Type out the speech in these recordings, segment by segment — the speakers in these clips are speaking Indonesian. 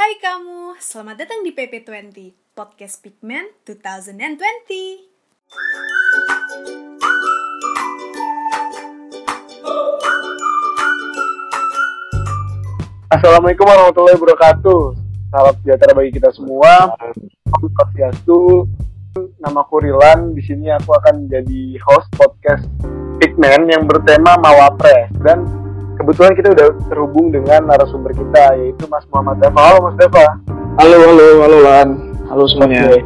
Hai kamu, selamat datang di PP20, Podcast Pigment 2020. Assalamualaikum warahmatullahi wabarakatuh. Salam sejahtera bagi kita semua. Aku Swastiastu. Nama Kurilan. Di sini aku akan jadi host podcast Pigment yang bertema Mawapres dan kebetulan kita udah terhubung dengan narasumber kita yaitu Mas Muhammad Deva. Halo Mas Deva. Halo, halo, halo Lan. Halo semuanya. Oke.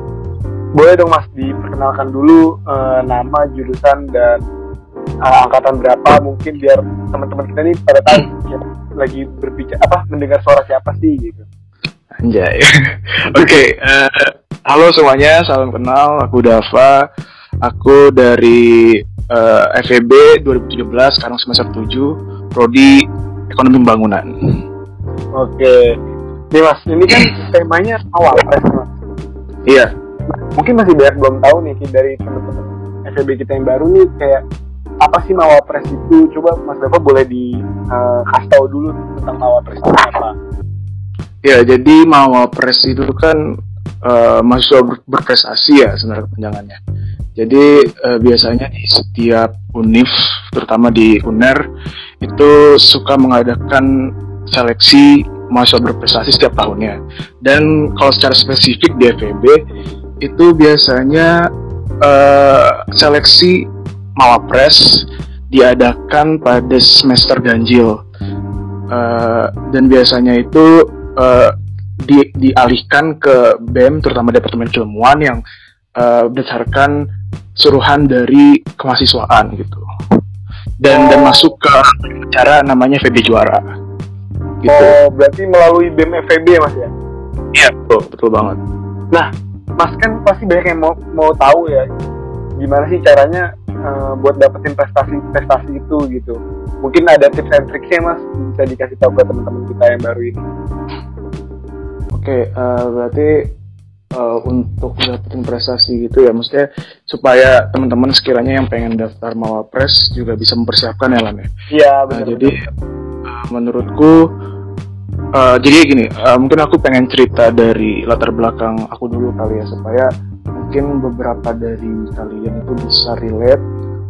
Boleh dong Mas diperkenalkan dulu eh, nama, jurusan dan eh, angkatan berapa mungkin biar teman-teman kita nih pada tahu ya, lagi berbicara apa mendengar suara siapa sih gitu. Anjay. Oke, eh, halo semuanya, salam kenal. Aku Dava. Aku dari eh, FEB 2017, sekarang semester 7, prodi Ekonomi Pembangunan. Oke. Nih Mas, ini kan temanya awal pres Mas. Iya. Nah, mungkin masih banyak belum tahu nih dari teman-teman FEB kita yang baru nih kayak apa sih Mawapres itu? Coba Mas Deva boleh di eh, kasih tahu dulu tentang Mawapres itu apa. Ya, jadi Mawapres itu kan eh, mahasiswa ber- berprestasi ya sebenarnya kepanjangannya. Jadi eh, biasanya di setiap univ, terutama di UNER, itu suka mengadakan seleksi mahasiswa berprestasi setiap tahunnya. Dan kalau secara spesifik di FEB itu biasanya eh, seleksi Mawapres diadakan pada semester ganjil. Eh, dan biasanya itu eh, di- dialihkan ke BEM terutama Departemen Keilmuan yang eh, berdasarkan suruhan dari kemahasiswaan gitu dan dan Oh. masuk ke acara namanya VB Juara gitu Oh, berarti melalui BEM FEB Mas ya? iya betul betul banget Mas kan pasti banyak yang mau mau tahu ya gimana sih caranya eh, buat dapetin prestasi-prestasi itu gitu. Mungkin ada tips and tricksnya Mas bisa dikasih tahu ke teman-teman kita yang baru ini. oke eh, berarti eh, untuk dapetin prestasi gitu ya maksudnya supaya teman-teman sekiranya yang pengen daftar Mawapres juga bisa mempersiapkan ya Lan ya Iya Nah, benar. jadi uh, menurutku uh, jadi gini, uh, mungkin aku pengen cerita dari latar belakang aku dulu kali ya supaya mungkin beberapa dari kalian itu bisa relate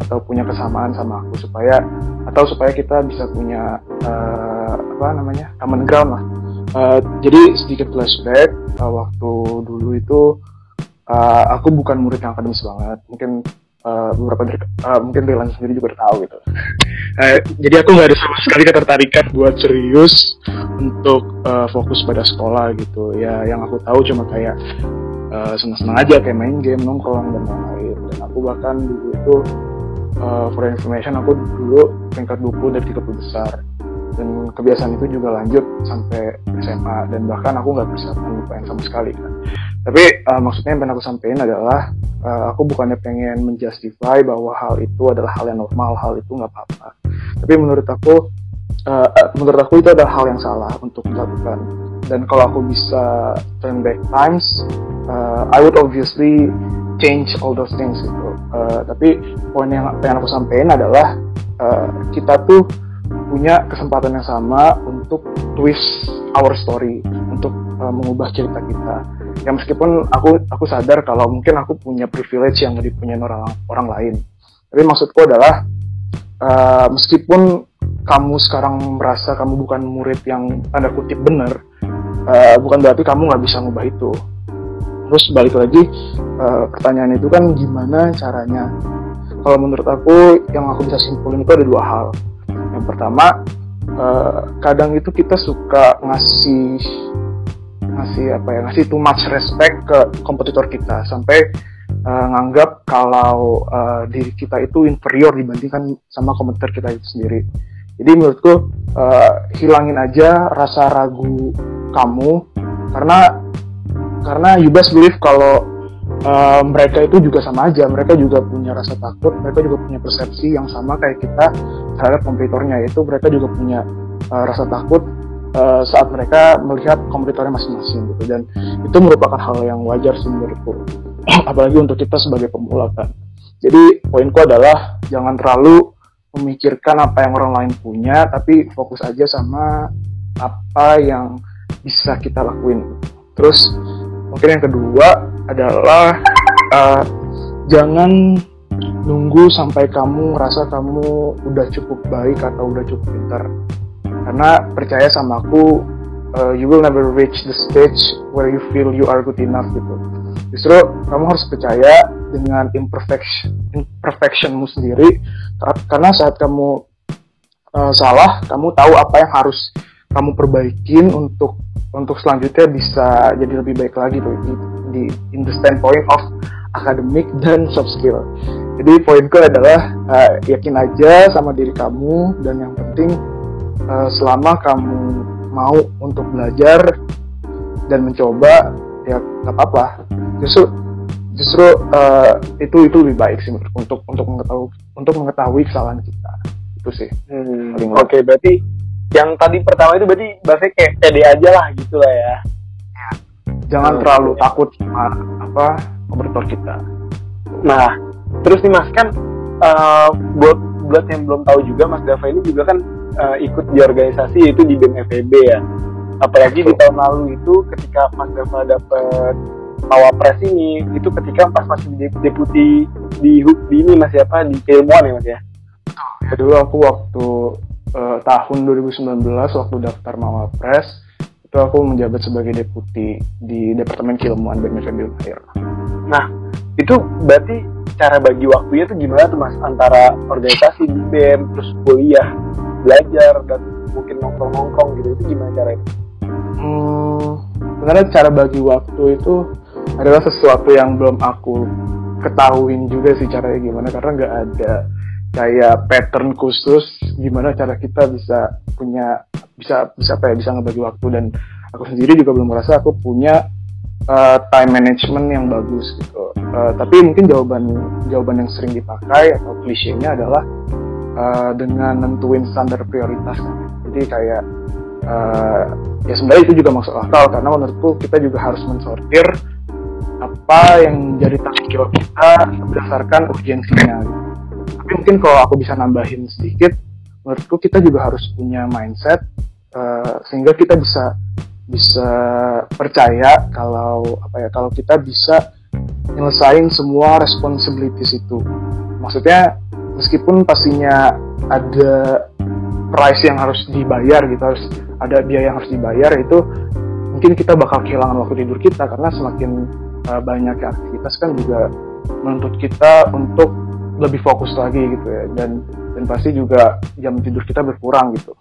atau punya kesamaan sama aku supaya atau supaya kita bisa punya uh, apa namanya common ground lah. Uh, jadi sedikit flashback uh, waktu dulu itu uh, aku bukan murid yang akademis banget, mungkin uh, beberapa dari uh, mungkin Rilan sendiri juga udah tahu gitu. Eh, jadi aku nggak ada sama sekali ketertarikan buat serius untuk eh, fokus pada sekolah gitu. Ya yang aku tahu cuma kayak eh, senang-senang aja kayak main game nongkrong dan lain-lain. Dan aku bahkan dulu itu eh, for information aku dulu peringkat 20 dari 30 besar dan kebiasaan itu juga lanjut sampai SMA dan bahkan aku nggak persiapan UPN sama sekali kan. Tapi eh, maksudnya yang pengen aku sampaikan adalah eh, aku bukannya pengen menjustify bahwa hal itu adalah hal yang normal hal itu nggak apa-apa. Tapi menurut aku eh, menurut aku itu adalah hal yang salah untuk dilakukan. Dan kalau aku bisa turn back times uh, I would obviously change all those things gitu. Eh, tapi poin yang pengen aku sampaikan adalah eh, kita tuh punya kesempatan yang sama untuk twist our story untuk eh, mengubah cerita kita. Ya meskipun aku aku sadar kalau mungkin aku punya privilege yang dipunyai orang orang lain. Tapi maksudku adalah eh, meskipun kamu sekarang merasa kamu bukan murid yang tanda kutip benar eh, bukan berarti kamu nggak bisa ngubah itu. Terus balik lagi eh, pertanyaan itu kan gimana caranya? Kalau menurut aku yang aku bisa simpulin itu ada dua hal yang pertama eh, kadang itu kita suka ngasih ngasih apa ya ngasih too much respect ke kompetitor kita sampai eh, nganggap kalau eh, diri kita itu inferior dibandingkan sama kompetitor kita itu sendiri. Jadi menurutku eh, hilangin aja rasa ragu kamu karena karena you best believe kalau uh, mereka itu juga sama aja. Mereka juga punya rasa takut mereka juga punya persepsi yang sama kayak kita terhadap kompetitornya yaitu mereka juga punya uh, rasa takut uh, saat mereka melihat kompetitornya masing-masing gitu. Dan itu merupakan hal yang wajar sih menurutku. Apalagi untuk kita sebagai pemula kan. Jadi poinku adalah jangan terlalu memikirkan apa yang orang lain punya tapi fokus aja sama apa yang bisa kita lakuin. Terus mungkin yang kedua adalah uh, jangan nunggu sampai kamu ngerasa kamu udah cukup baik atau udah cukup pintar. Karena percaya sama aku uh, you will never reach the stage where you feel you are good enough gitu. Justru kamu harus percaya dengan imperfection imperfectionmu sendiri. Karena saat kamu uh, salah kamu tahu apa yang harus kamu perbaikin untuk untuk selanjutnya bisa jadi lebih baik lagi tuh di, di in the standpoint of akademik dan soft skill. Jadi poinku adalah uh, yakin aja sama diri kamu dan yang penting uh, selama kamu mau untuk belajar dan mencoba ya nggak apa-apa. Justru justru uh, itu itu lebih baik sih untuk untuk mengetahui untuk mengetahui kesalahan kita itu sih. Hmm, Oke okay, berarti yang tadi pertama itu berarti bahasa kayak pede aja lah gitu lah ya. Jangan hmm. terlalu takut sama apa operator kita. Nah, terus nih Mas kan uh, buat buat yang belum tahu juga Mas Dava ini juga kan uh, ikut di organisasi itu di BEM FEB ya. Apalagi di tahun lalu itu ketika Mas Dava dapat Pres ini itu ketika pas masih deputi di, di ini Mas siapa di keilmuan ya Mas ya. Ya dulu aku waktu uh, tahun 2019 waktu daftar Pres itu aku menjabat sebagai deputi di Departemen Keilmuan BEM FEB. Nah, itu berarti cara bagi waktunya tuh gimana tuh mas? Antara organisasi di BEM terus kuliah belajar dan mungkin nongkrong-nongkrong gitu. Itu gimana caranya? Hmm, sebenarnya cara bagi waktu itu adalah sesuatu yang belum aku ketahuin juga sih caranya gimana karena nggak ada kayak pattern khusus gimana cara kita bisa punya bisa bisa apa ya bisa ngebagi waktu. Dan aku sendiri juga belum merasa aku punya uh, time management yang bagus gitu. Uh, tapi mungkin jawaban jawaban yang sering dipakai atau klisenya adalah uh, dengan nentuin standar prioritas. Jadi kayak uh, ya sebenarnya itu juga masuk akal karena menurutku kita juga harus mensortir apa yang menjadi tanggung jawab kita berdasarkan urgensinya. Tapi mungkin kalau aku bisa nambahin sedikit, menurutku kita juga harus punya mindset uh, sehingga kita bisa bisa percaya kalau apa ya kalau kita bisa nyelesain semua responsibilities itu. Maksudnya meskipun pastinya ada price yang harus dibayar gitu harus ada biaya yang harus dibayar itu mungkin kita bakal kehilangan waktu tidur kita karena semakin uh, banyak aktivitas kan juga menuntut kita untuk lebih fokus lagi gitu ya. Dan dan pasti juga jam tidur kita berkurang gitu.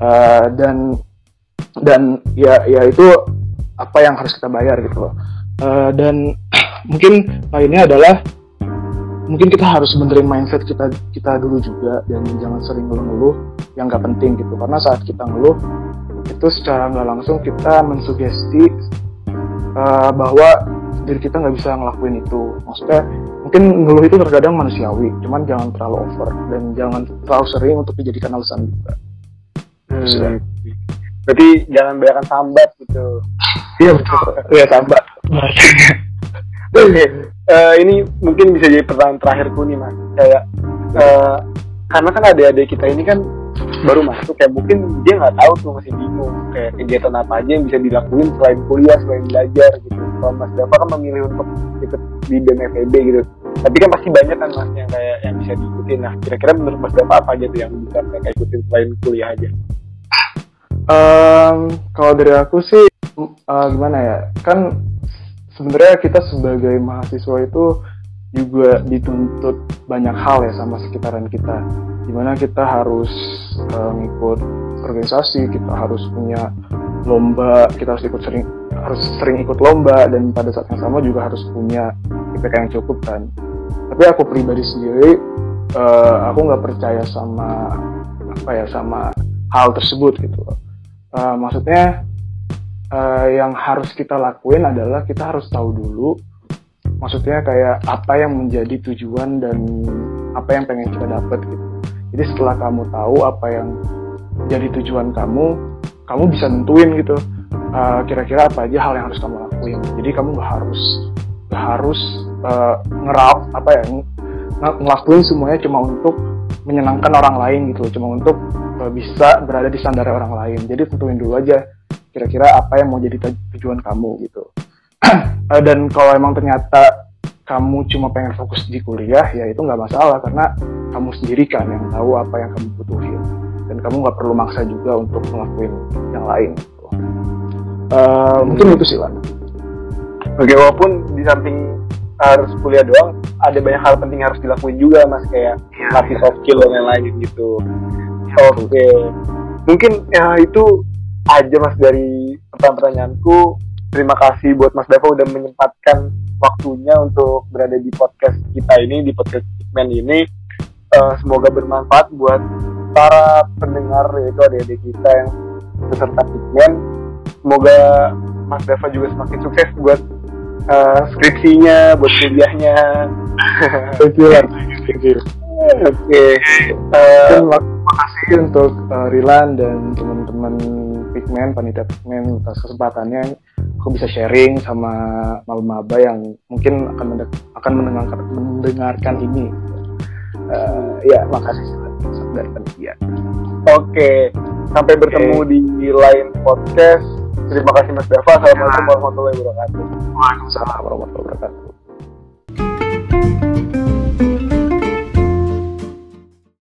Uh, dan dan ya ya itu apa yang harus kita bayar gitu loh. Uh, dan mungkin lainnya adalah mungkin kita harus benerin mindset kita kita dulu juga dan jangan sering ngeluh-ngeluh yang nggak penting gitu. Karena saat kita ngeluh itu secara nggak langsung kita mensugesti uh, bahwa diri kita nggak bisa ngelakuin itu. Maksudnya mungkin ngeluh itu terkadang manusiawi cuman jangan terlalu over dan jangan terlalu sering untuk dijadikan alasan juga. Hmm berarti jangan bayarkan sambat gitu iya betul iya sambat Oke, uh, ini mungkin bisa jadi pertanyaan terakhirku nih mas. Kayak uh, karena kan adik-adik kita ini kan baru masuk kayak mungkin dia nggak tahu tuh masih bingung kayak kegiatan apa aja yang bisa dilakuin selain kuliah selain belajar gitu. Kalau Mas Dava kan memilih untuk ikut di BMFEB gitu. Tapi kan pasti banyak kan mas yang kayak yang bisa diikutin. Nah kira-kira menurut Mas Dava apa aja tuh yang bisa mereka ikutin selain kuliah aja? Um, kalau dari aku sih uh, gimana ya? Kan sebenarnya kita sebagai mahasiswa itu juga dituntut banyak hal ya sama sekitaran kita. Di mana kita harus uh, organisasi, kita harus punya lomba, kita harus ikut sering harus sering ikut lomba dan pada saat yang sama juga harus punya IPK yang cukup kan. Tapi aku pribadi sendiri, uh, aku nggak percaya sama apa ya sama hal tersebut gitu uh, maksudnya uh, yang harus kita lakuin adalah kita harus tahu dulu maksudnya kayak apa yang menjadi tujuan dan apa yang pengen kita dapat gitu. Jadi setelah kamu tahu apa yang jadi tujuan kamu kamu bisa nentuin gitu kira kira-kira apa aja hal yang harus kamu lakuin. Jadi kamu gak harus gak harus uh, ngerap apa ya ng ngelakuin semuanya cuma untuk menyenangkan orang lain gitu cuma untuk bisa berada di standar orang lain. Jadi tentuin dulu aja kira-kira apa yang mau jadi tujuan kamu gitu. Uh, dan kalau emang ternyata kamu cuma pengen fokus di kuliah ya itu nggak masalah karena kamu sendiri kan yang tahu apa yang kamu butuhin. Dan kamu nggak perlu maksa juga untuk ngelakuin yang lain gitu. uh, mungkin itu sih lah Oke, walaupun di samping harus kuliah doang, ada banyak hal penting yang harus dilakuin juga, mas kayak latih iya. soft skill dan lain-lain gitu. Oke, mungkin ya itu aja mas dari pertanyaan-pertanyaanku. Terima kasih buat Mas Dava udah menyempatkan waktunya untuk berada di podcast kita ini, di podcast Pigman ini. Eh, semoga bermanfaat buat para pendengar yaitu adik-adik kita yang peserta Pigman. Semoga Mas Dava juga semakin sukses buat eh, skripsinya, buat kuliahnya. thank you Oke. Eh, Dan terima kasih untuk uh, Rilan dan teman-teman Pigman, panitia Pigman atas kesempatannya. Aku bisa sharing sama maba-maba yang mungkin akan mende- akan mendengarkan mendengarkan ini. Uh, ya, makasih dari panitia. Oke, sampai bertemu Oke. di lain podcast. Terima kasih Mas Dava. Assalamualaikum warahmatullahi wabarakatuh. Waalaikumsalam warahmatullahi wabarakatuh.